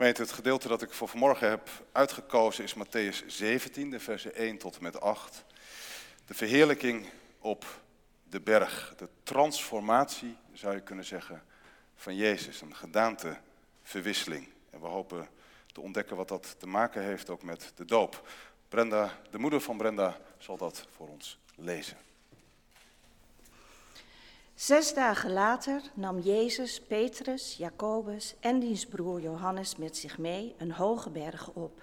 Het gedeelte dat ik voor vanmorgen heb uitgekozen is Matthäus 17, de versen 1 tot en met 8. De verheerlijking op de berg, de transformatie, zou je kunnen zeggen, van Jezus. Een gedaanteverwisseling. En we hopen te ontdekken wat dat te maken heeft ook met de doop. Brenda, de moeder van Brenda, zal dat voor ons lezen. Zes dagen later nam Jezus, Petrus, Jacobus en diens broer Johannes met zich mee een hoge berg op,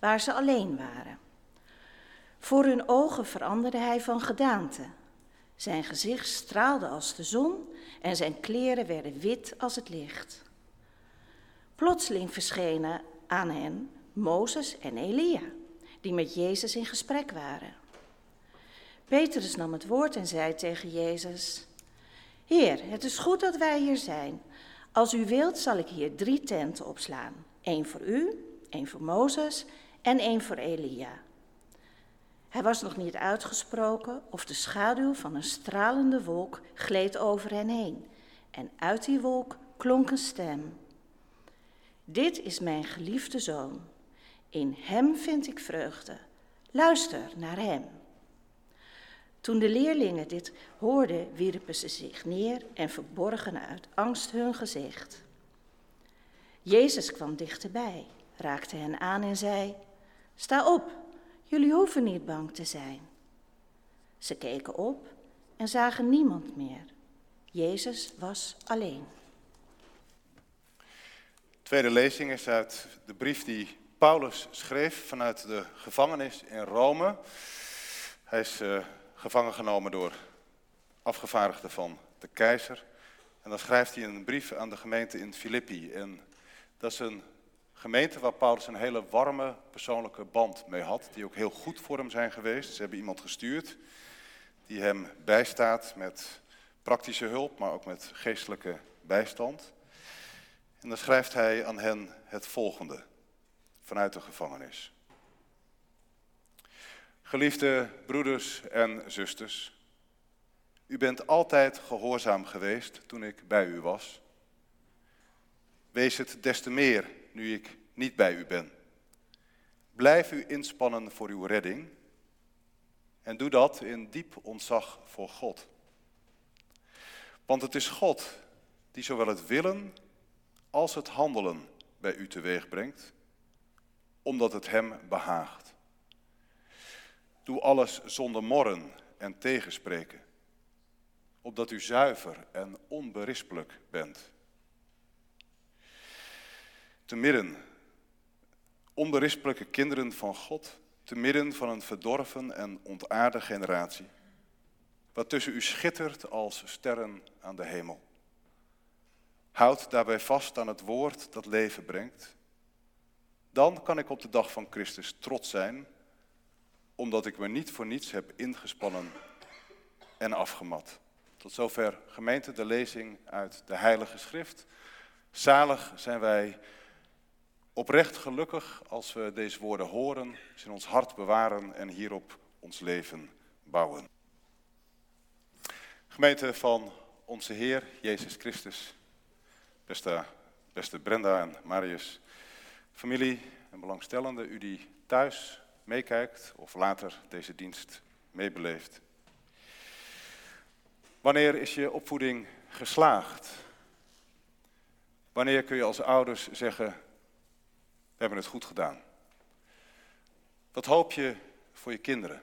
waar ze alleen waren. Voor hun ogen veranderde hij van gedaante. Zijn gezicht straalde als de zon en zijn kleren werden wit als het licht. Plotseling verschenen aan hen Mozes en Elia, die met Jezus in gesprek waren. Petrus nam het woord en zei tegen Jezus: Heer, het is goed dat wij hier zijn. Als u wilt, zal ik hier drie tenten opslaan: één voor u, één voor Mozes en één voor Elia. Hij was nog niet uitgesproken of de schaduw van een stralende wolk gleed over hen heen. En uit die wolk klonk een stem. Dit is mijn geliefde zoon. In hem vind ik vreugde. Luister naar hem. Toen de leerlingen dit hoorden, wierpen ze zich neer en verborgen uit angst hun gezicht. Jezus kwam dichterbij, raakte hen aan en zei: Sta op, jullie hoeven niet bang te zijn. Ze keken op en zagen niemand meer. Jezus was alleen. tweede lezing is uit de brief die Paulus schreef vanuit de gevangenis in Rome. Hij is uh, gevangen genomen door afgevaardigden van de keizer. En dan schrijft hij een brief aan de gemeente in Filippi. En dat is een gemeente waar Paulus een hele warme persoonlijke band mee had. Die ook heel goed voor hem zijn geweest. Ze hebben iemand gestuurd die hem bijstaat met praktische hulp, maar ook met geestelijke bijstand. En dan schrijft hij aan hen het volgende vanuit de gevangenis. Geliefde broeders en zusters, u bent altijd gehoorzaam geweest toen ik bij u was. Wees het des te meer nu ik niet bij u ben. Blijf u inspannen voor uw redding en doe dat in diep ontzag voor God. Want het is God die zowel het willen als het handelen bij u teweeg brengt, omdat het Hem behaagt. Doe alles zonder morren en tegenspreken, opdat u zuiver en onberispelijk bent. Te midden, onberispelijke kinderen van God, te midden van een verdorven en ontaarde generatie, wat tussen u schittert als sterren aan de hemel. Houd daarbij vast aan het woord dat leven brengt. Dan kan ik op de dag van Christus trots zijn omdat ik me niet voor niets heb ingespannen en afgemat. Tot zover gemeente de lezing uit de Heilige Schrift. Zalig zijn wij oprecht gelukkig als we deze woorden horen, ze in ons hart bewaren en hierop ons leven bouwen. Gemeente van onze Heer Jezus Christus, beste, beste Brenda en Marius, familie en belangstellenden, u die thuis meekijkt of later deze dienst meebeleeft. Wanneer is je opvoeding geslaagd? Wanneer kun je als ouders zeggen, we hebben het goed gedaan? Wat hoop je voor je kinderen?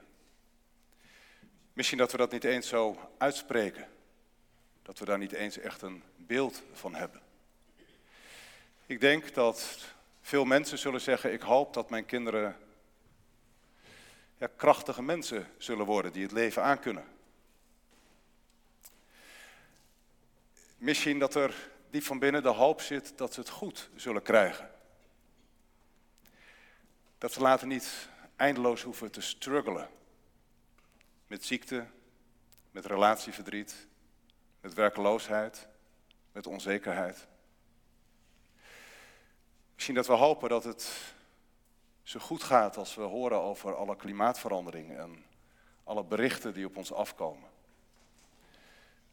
Misschien dat we dat niet eens zo uitspreken. Dat we daar niet eens echt een beeld van hebben. Ik denk dat veel mensen zullen zeggen, ik hoop dat mijn kinderen ja, krachtige mensen zullen worden die het leven aankunnen. Misschien dat er diep van binnen de hoop zit dat ze het goed zullen krijgen. Dat ze later niet eindeloos hoeven te struggelen met ziekte, met relatieverdriet, met werkeloosheid, met onzekerheid. Misschien dat we hopen dat het zo goed gaat als we horen over alle klimaatverandering en alle berichten die op ons afkomen.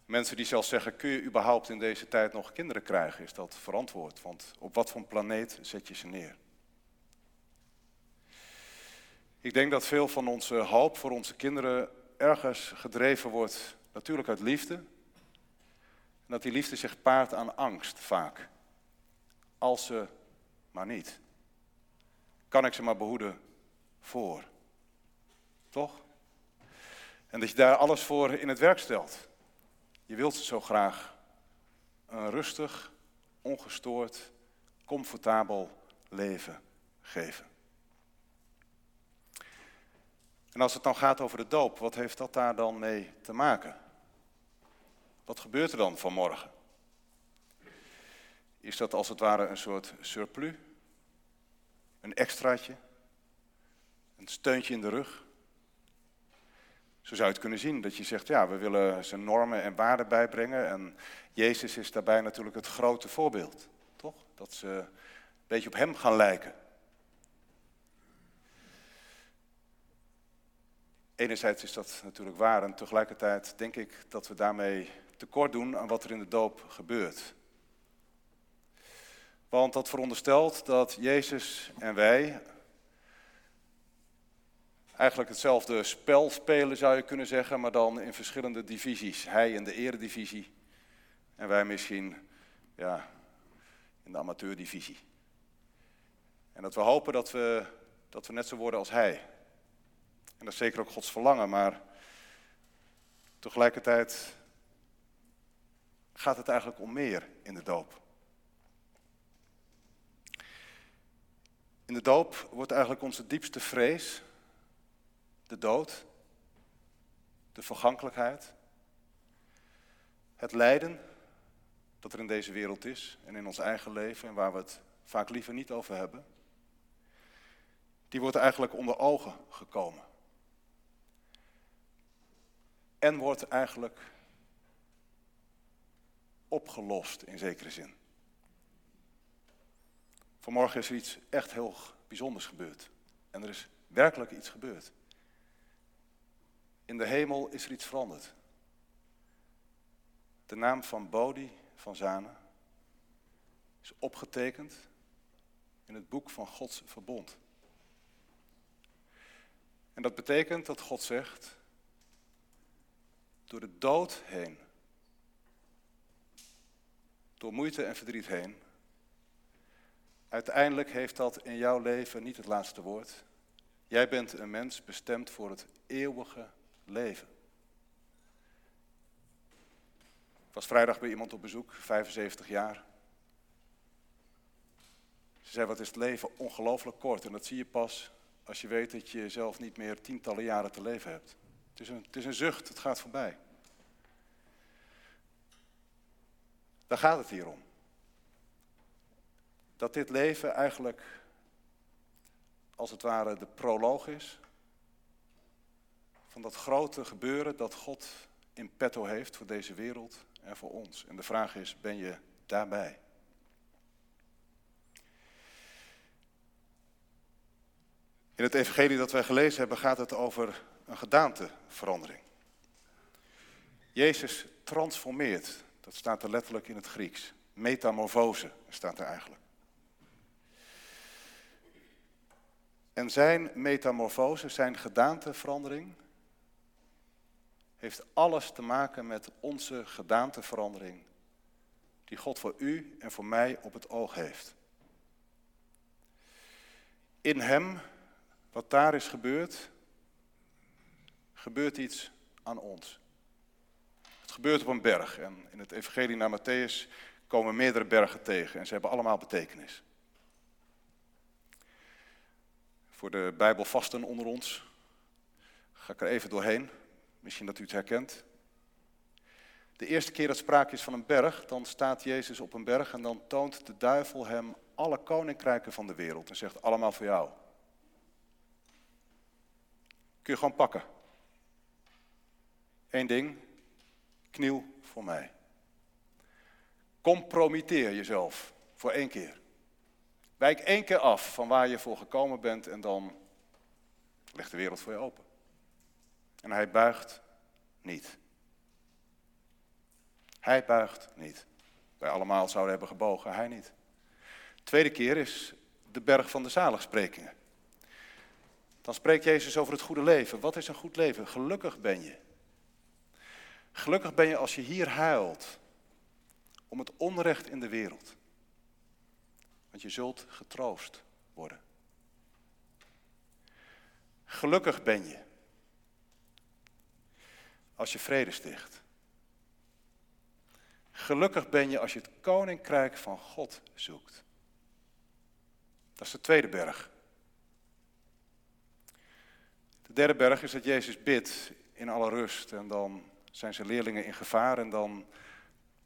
Mensen die zelfs zeggen, kun je überhaupt in deze tijd nog kinderen krijgen? Is dat verantwoord? Want op wat voor planeet zet je ze neer? Ik denk dat veel van onze hoop voor onze kinderen ergens gedreven wordt, natuurlijk uit liefde. En dat die liefde zich paart aan angst vaak. Als ze maar niet. Kan ik ze maar behoeden voor. Toch? En dat je daar alles voor in het werk stelt. Je wilt ze zo graag een rustig, ongestoord, comfortabel leven geven. En als het dan gaat over de doop, wat heeft dat daar dan mee te maken? Wat gebeurt er dan vanmorgen? Is dat als het ware een soort surplus? Een extraatje? Een steuntje in de rug? Zo zou je het kunnen zien, dat je zegt, ja, we willen zijn normen en waarden bijbrengen. En Jezus is daarbij natuurlijk het grote voorbeeld, toch? Dat ze een beetje op hem gaan lijken. Enerzijds is dat natuurlijk waar en tegelijkertijd denk ik dat we daarmee tekort doen aan wat er in de doop gebeurt. Want dat veronderstelt dat Jezus en wij eigenlijk hetzelfde spel spelen, zou je kunnen zeggen, maar dan in verschillende divisies. Hij in de eredivisie en wij misschien ja, in de amateurdivisie. En dat we hopen dat we, dat we net zo worden als hij. En dat is zeker ook Gods verlangen, maar tegelijkertijd gaat het eigenlijk om meer in de doop. In de doop wordt eigenlijk onze diepste vrees, de dood, de vergankelijkheid, het lijden dat er in deze wereld is en in ons eigen leven en waar we het vaak liever niet over hebben, die wordt eigenlijk onder ogen gekomen. En wordt eigenlijk opgelost in zekere zin. Vanmorgen is er iets echt heel bijzonders gebeurd. En er is werkelijk iets gebeurd. In de hemel is er iets veranderd. De naam van Bodhi van Zane is opgetekend in het boek van Gods verbond. En dat betekent dat God zegt, door de dood heen, door moeite en verdriet heen, uiteindelijk heeft dat in jouw leven niet het laatste woord. Jij bent een mens bestemd voor het eeuwige leven. Ik was vrijdag bij iemand op bezoek, 75 jaar. Ze zei, wat is het leven ongelooflijk kort. En dat zie je pas als je weet dat je zelf niet meer tientallen jaren te leven hebt. Het is een, het is een zucht, het gaat voorbij. Daar gaat het hier om. Dat dit leven eigenlijk als het ware de proloog is van dat grote gebeuren dat God in petto heeft voor deze wereld en voor ons. En de vraag is, ben je daarbij? In het evangelie dat wij gelezen hebben gaat het over een gedaanteverandering. Jezus transformeert, dat staat er letterlijk in het Grieks. Metamorfose staat er eigenlijk. En zijn metamorfose, zijn gedaanteverandering, heeft alles te maken met onze gedaanteverandering die God voor u en voor mij op het oog heeft. In Hem, wat daar is gebeurd, gebeurt iets aan ons. Het gebeurt op een berg en in het evangelie naar Matthäus komen meerdere bergen tegen en ze hebben allemaal betekenis. Voor de Bijbelvasten onder ons ga ik er even doorheen. Misschien dat u het herkent. De eerste keer dat sprake is van een berg, dan staat Jezus op een berg en dan toont de duivel hem alle koninkrijken van de wereld en zegt allemaal voor jou. Kun je gewoon pakken. Eén ding, kniel voor mij. Compromitteer jezelf voor één keer. Wijk één keer af van waar je voor gekomen bent en dan ligt de wereld voor je open. En hij buigt niet. Hij buigt niet. Wij allemaal zouden hebben gebogen, hij niet. Tweede keer is de berg van de zaligsprekingen. Dan spreekt Jezus over het goede leven. Wat is een goed leven? Gelukkig ben je. Gelukkig ben je als je hier huilt om het onrecht in de wereld. Want je zult getroost worden. Gelukkig ben je als je vrede sticht. Gelukkig ben je als je het koninkrijk van God zoekt. Dat is de tweede berg. De derde berg is dat Jezus bidt in alle rust en dan zijn zijn leerlingen in gevaar en dan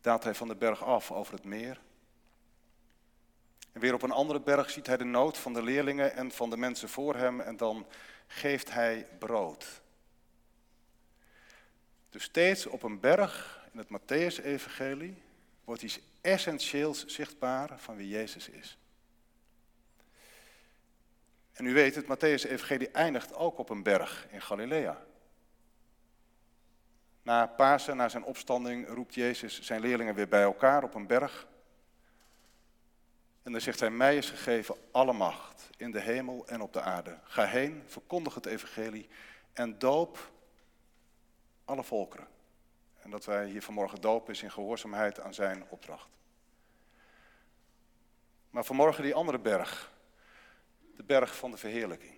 daalt hij van de berg af over het meer. En weer op een andere berg ziet hij de nood van de leerlingen en van de mensen voor hem en dan geeft hij brood. Dus steeds op een berg in het Matthäus-evangelie wordt iets essentieels zichtbaar van wie Jezus is. En u weet, het Matthäus-evangelie eindigt ook op een berg in Galilea. Na Pasen, na zijn opstanding, roept Jezus zijn leerlingen weer bij elkaar op een berg. En dan zegt hij, mij is gegeven alle macht in de hemel en op de aarde. Ga heen, verkondig het evangelie en doop alle volkeren. En dat wij hier vanmorgen dopen is in gehoorzaamheid aan zijn opdracht. Maar vanmorgen die andere berg, de berg van de verheerlijking.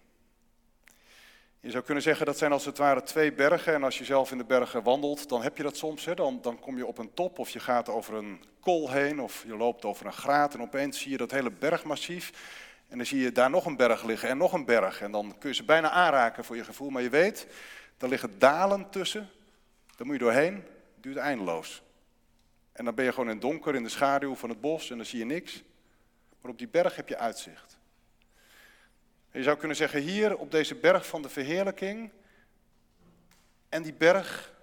Je zou kunnen zeggen dat zijn als het ware twee bergen. En als je zelf in de bergen wandelt, dan heb je dat soms. Hè? Dan, dan kom je op een top of je gaat over een kool heen of je loopt over een graat. En opeens zie je dat hele bergmassief. En dan zie je daar nog een berg liggen en nog een berg. En dan kun je ze bijna aanraken voor je gevoel. Maar je weet, er liggen dalen tussen. Daar moet je doorheen. Het duurt eindeloos. En dan ben je gewoon in het donker, in de schaduw van het bos en dan zie je niks. Maar op die berg heb je uitzicht. Je zou kunnen zeggen, hier op deze berg van de verheerlijking. En die berg,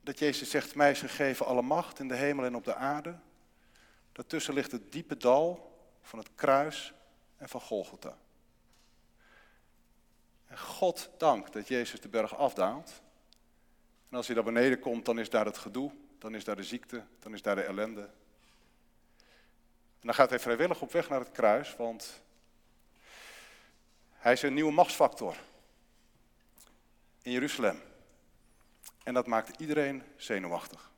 dat Jezus zegt, mij is gegeven alle macht in de hemel en op de aarde. Daartussen ligt het diepe dal van het kruis en van Golgotha. En God dank dat Jezus de berg afdaalt. En als hij daar beneden komt, dan is daar het gedoe, dan is daar de ziekte, dan is daar de ellende. En dan gaat hij vrijwillig op weg naar het kruis, want hij is een nieuwe machtsfactor in Jeruzalem. En dat maakt iedereen zenuwachtig.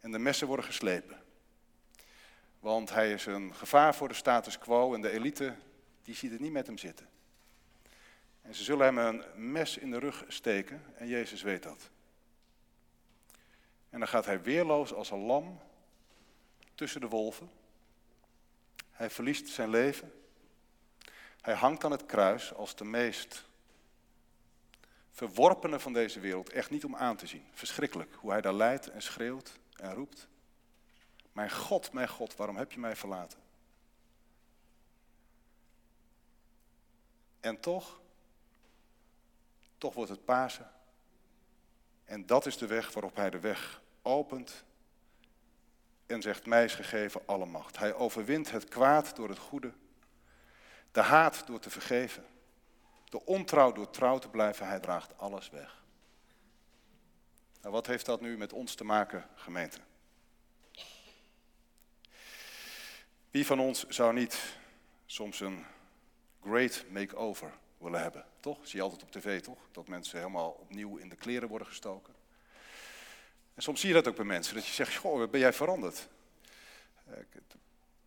En de messen worden geslepen. Want hij is een gevaar voor de status quo en de elite, die ziet het niet met hem zitten. En ze zullen hem een mes in de rug steken en Jezus weet dat. En dan gaat hij weerloos als een lam tussen de wolven. Hij verliest zijn leven. Hij hangt aan het kruis als de meest verworpene van deze wereld. Echt niet om aan te zien. Verschrikkelijk hoe hij daar lijdt en schreeuwt en roept. Mijn God, mijn God, waarom heb je mij verlaten? En toch, toch wordt het Pasen. En dat is de weg waarop hij de weg opent en zegt, mij is gegeven alle macht. Hij overwint het kwaad door het goede de haat door te vergeven. De ontrouw door trouw te blijven. Hij draagt alles weg. Nou, wat heeft dat nu met ons te maken, gemeente? Wie van ons zou niet soms een great makeover willen hebben? Toch? Zie je altijd op tv, toch? Dat mensen helemaal opnieuw in de kleren worden gestoken. En soms zie je dat ook bij mensen, dat je zegt, goh, ben jij veranderd?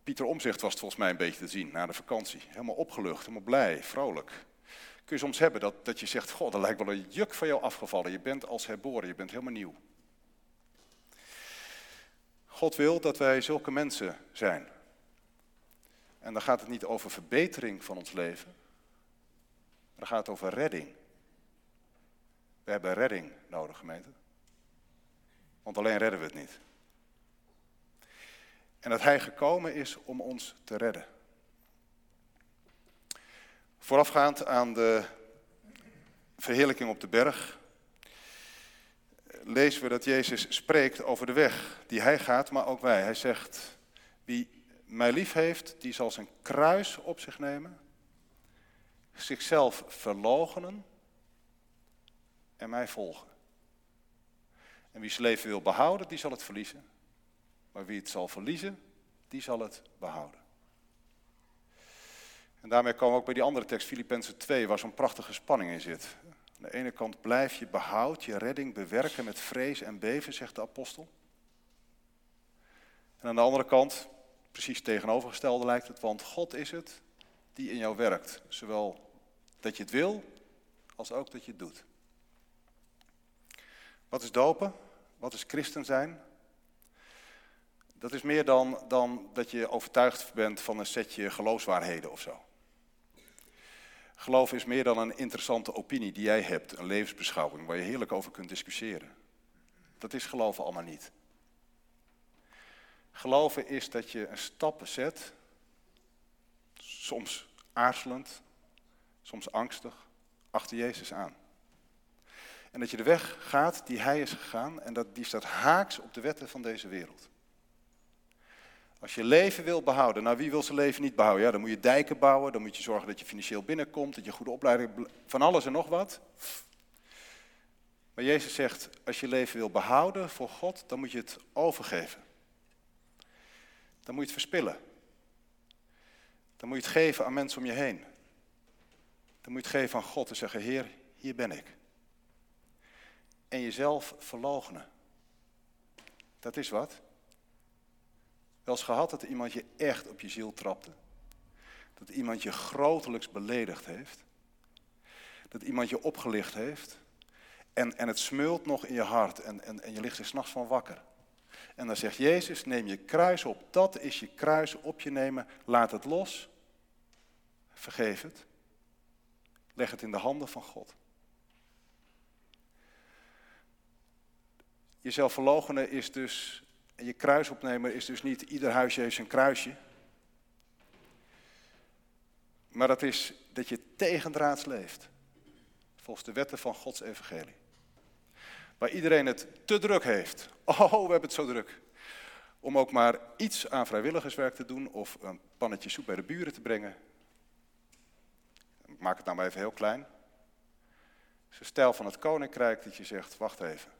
Pieter Omzicht was het volgens mij een beetje te zien na de vakantie. Helemaal opgelucht, helemaal blij, vrolijk. Kun je soms hebben dat, dat je zegt, goh, er lijkt wel een juk van jou afgevallen. Je bent als herboren, je bent helemaal nieuw. God wil dat wij zulke mensen zijn. En dan gaat het niet over verbetering van ons leven, maar dan gaat het over redding. We hebben redding nodig, gemeente. Want alleen redden we het niet. En dat Hij gekomen is om ons te redden. Voorafgaand aan de verheerlijking op de berg lezen we dat Jezus spreekt over de weg die Hij gaat, maar ook wij. Hij zegt, wie mij lief heeft, die zal zijn kruis op zich nemen, zichzelf verloochenen en mij volgen. En wie zijn leven wil behouden, die zal het verliezen. Maar wie het zal verliezen, die zal het behouden. En daarmee komen we ook bij die andere tekst, Filippenzen 2, waar zo'n prachtige spanning in zit. Aan de ene kant blijf je behoud, je redding bewerken met vrees en beven, zegt de apostel. En aan de andere kant, precies tegenovergestelde lijkt het, want God is het die in jou werkt. Zowel dat je het wil, als ook dat je het doet. Wat is dopen? Wat is christen zijn? Dat is meer dan, dan dat je overtuigd bent van een setje geloofswaarheden of zo. Geloof is meer dan een interessante opinie die jij hebt, een levensbeschouwing waar je heerlijk over kunt discussiëren. Dat is geloven allemaal niet. Geloven is dat je een stap zet, soms aarzelend, soms angstig, achter Jezus aan. En dat je de weg gaat die Hij is gegaan en dat, die staat haaks op de wetten van deze wereld. Als je leven wil behouden, nou wie wil zijn leven niet behouden? Ja, dan moet je dijken bouwen, dan moet je zorgen dat je financieel binnenkomt, dat je goede opleiding, van alles en nog wat. Maar Jezus zegt, als je leven wil behouden voor God, dan moet je het overgeven. Dan moet je het verspillen. Dan moet je het geven aan mensen om je heen. Dan moet je het geven aan God en zeggen, Heer, hier ben ik. En jezelf verloochenen. Dat is wat. Wel eens gehad dat iemand je echt op je ziel trapte. Dat iemand je grotelijks beledigd heeft. Dat iemand je opgelicht heeft. En, en het smeult nog in je hart en, en, en je ligt er s'nachts van wakker. En dan zegt Jezus, neem je kruis op. Dat is je kruis op je nemen. Laat het los. Vergeef het. Leg het in de handen van God. Jezelf verloochenen is dus en je kruis opnemen is dus niet ieder huisje heeft zijn kruisje. Maar dat is dat je tegendraads leeft. Volgens de wetten van Gods evangelie. Waar iedereen het te druk heeft. Oh, we hebben het zo druk. Om ook maar iets aan vrijwilligerswerk te doen of een pannetje soep bij de buren te brengen. Maak het nou maar even heel klein. Het is een stijl van het koninkrijk dat je zegt, wacht even.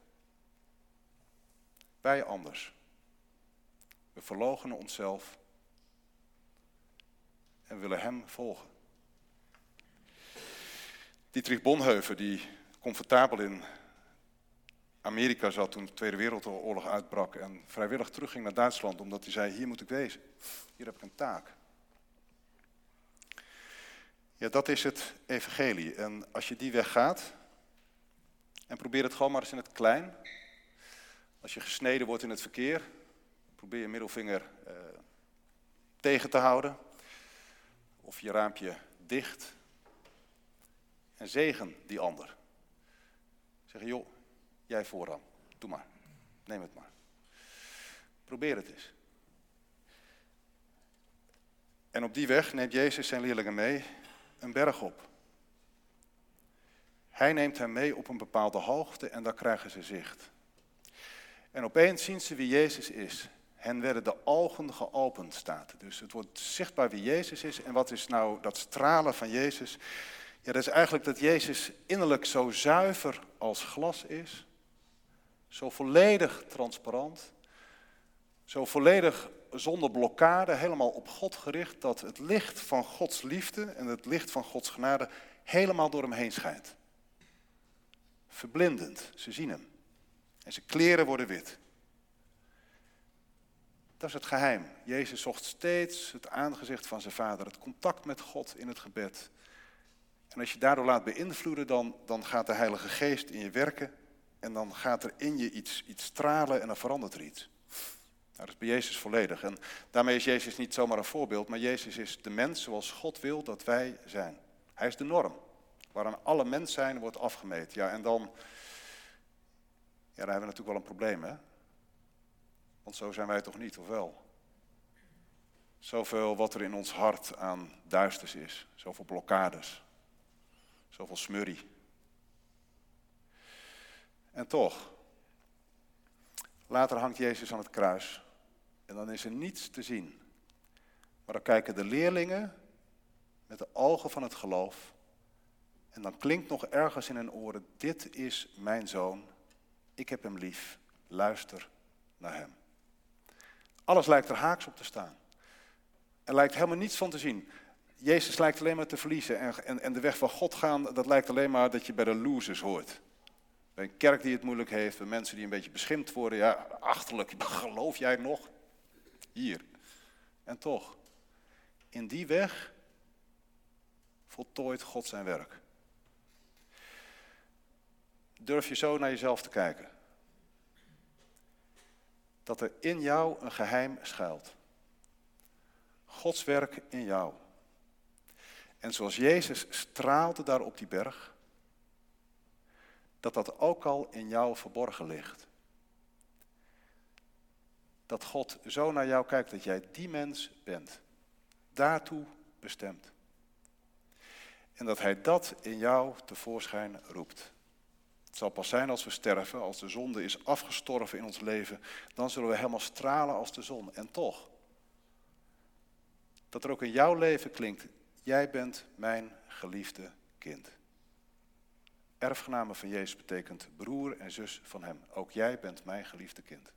Wij anders. We verloochenen onszelf en willen Hem volgen. Dietrich Bonhoeffer, die comfortabel in Amerika zat toen de Tweede Wereldoorlog uitbrak en vrijwillig terugging naar Duitsland omdat hij zei, hier moet ik wezen, hier heb ik een taak. Ja, dat is het evangelie. En als je die weg gaat, en probeer het gewoon maar eens in het klein. Als je gesneden wordt in het verkeer, Probeer je middelvinger uh, tegen te houden. Of je raampje dicht. En zegen die ander. Zeg joh, jij vooraan. Doe maar. Neem het maar. Probeer het eens. En op die weg neemt Jezus zijn leerlingen mee een berg op. Hij neemt hen mee op een bepaalde hoogte en daar krijgen ze zicht. En opeens zien ze wie Jezus is. Hen werden de ogen geopend, staat Dus het wordt zichtbaar wie Jezus is. En wat is nou dat stralen van Jezus? Ja, dat is eigenlijk dat Jezus innerlijk zo zuiver als glas is. Zo volledig transparant. Zo volledig zonder blokkade, helemaal op God gericht, dat het licht van Gods liefde en het licht van Gods genade helemaal door hem heen schijnt. Verblindend, ze zien hem. En zijn kleren worden wit. Dat is het geheim. Jezus zocht steeds het aangezicht van zijn vader, het contact met God in het gebed. En als je daardoor laat beïnvloeden, dan, dan gaat de Heilige Geest in je werken. En dan gaat er in je iets, iets stralen en dan verandert er iets. Nou, dat is bij Jezus volledig. En daarmee is Jezus niet zomaar een voorbeeld, maar Jezus is de mens zoals God wil dat wij zijn. Hij is de norm, waaraan alle mens zijn wordt afgemeten. Ja, en dan, ja, dan hebben we natuurlijk wel een probleem, hè? Want zo zijn wij toch niet, of wel? Zoveel wat er in ons hart aan duisters is. Zoveel blokkades. Zoveel smurrie. En toch, later hangt Jezus aan het kruis. En dan is er niets te zien. Maar dan kijken de leerlingen met de ogen van het geloof. En dan klinkt nog ergens in hun oren, dit is mijn zoon. Ik heb hem lief. luister naar Hem. Alles lijkt er haaks op te staan. Er lijkt helemaal niets van te zien. Jezus lijkt alleen maar te verliezen. En, en, en de weg van God gaan, dat lijkt alleen maar dat je bij de losers hoort. Bij een kerk die het moeilijk heeft, bij mensen die een beetje beschimpt worden. Ja, achterlijk, geloof jij nog? Hier. En toch, in die weg voltooit God zijn werk. Durf je zo naar jezelf te kijken? Dat er in jou een geheim schuilt. Gods werk in jou. En zoals Jezus straalde daar op die berg, dat dat ook al in jou verborgen ligt. Dat God zo naar jou kijkt dat jij die mens bent. Daartoe bestemd. En dat Hij dat in jou tevoorschijn roept. Het zal pas zijn als we sterven, als de zonde is afgestorven in ons leven, dan zullen we helemaal stralen als de zon. En toch, dat er ook in jouw leven klinkt, jij bent mijn geliefde kind. Erfgename van Jezus betekent broer en zus van Hem. Ook jij bent mijn geliefde kind.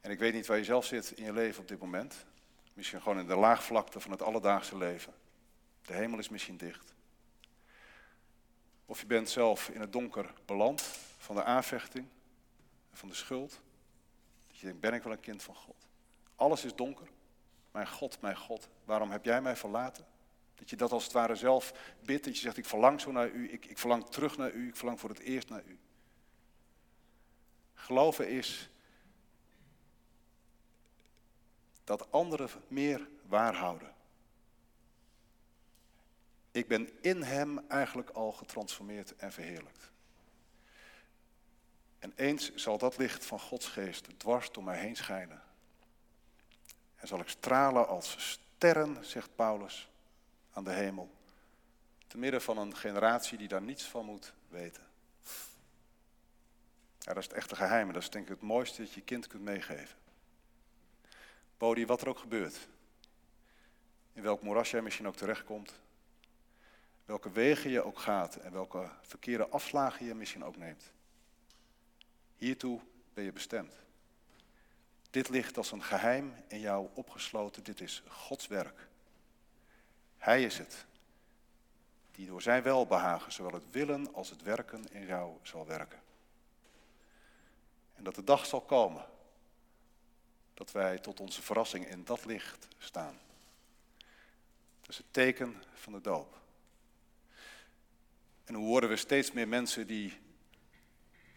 En ik weet niet waar je zelf zit in je leven op dit moment. Misschien gewoon in de laagvlakte van het alledaagse leven. De hemel is misschien dicht. Of je bent zelf in het donker beland van de aanvechting, van de schuld. Dat je denkt, ben ik wel een kind van God? Alles is donker. Mijn God, mijn God, waarom heb jij mij verlaten? Dat je dat als het ware zelf bidt, dat je zegt, ik verlang zo naar u, ik, ik verlang terug naar u, ik verlang voor het eerst naar u. Geloven is dat anderen meer waarhouden. Ik ben in Hem eigenlijk al getransformeerd en verheerlijkt. En eens zal dat licht van Gods geest dwars door mij heen schijnen. En zal ik stralen als sterren, zegt Paulus, aan de hemel. Te midden van een generatie die daar niets van moet weten. Ja, dat is het echte geheim. Dat is denk ik het mooiste dat je kind kunt meegeven. Bodie, wat er ook gebeurt. In welk moeras jij misschien ook terechtkomt. Welke wegen je ook gaat en welke verkeerde afslagen je misschien ook neemt. Hiertoe ben je bestemd. Dit ligt als een geheim in jou opgesloten. Dit is Gods werk. Hij is het die door zijn welbehagen zowel het willen als het werken in jou zal werken. En dat de dag zal komen dat wij tot onze verrassing in dat licht staan. Dat is het teken van de doop. En hoe worden we steeds meer mensen die,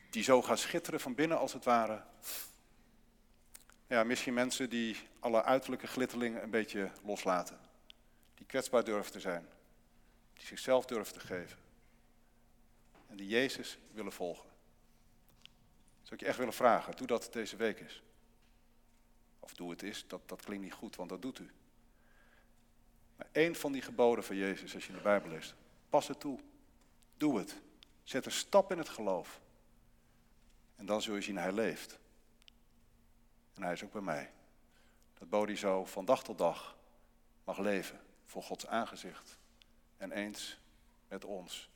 die zo gaan schitteren van binnen als het ware. Ja, misschien mensen die alle uiterlijke glitterlingen een beetje loslaten. Die kwetsbaar durven te zijn. Die zichzelf durven te geven. En die Jezus willen volgen. Zou ik je echt willen vragen, doe dat deze week is. Of doe het is, dat, dat klinkt niet goed, want dat doet u. Maar één van die geboden van Jezus, als je in de Bijbel leest, pas het toe. Doe het. Zet een stap in het geloof. En dan zul je zien, hij leeft. En hij is ook bij mij. Dat Bodhi zo van dag tot dag mag leven voor Gods aangezicht. En eens met ons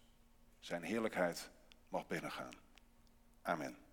zijn heerlijkheid mag binnengaan. Amen.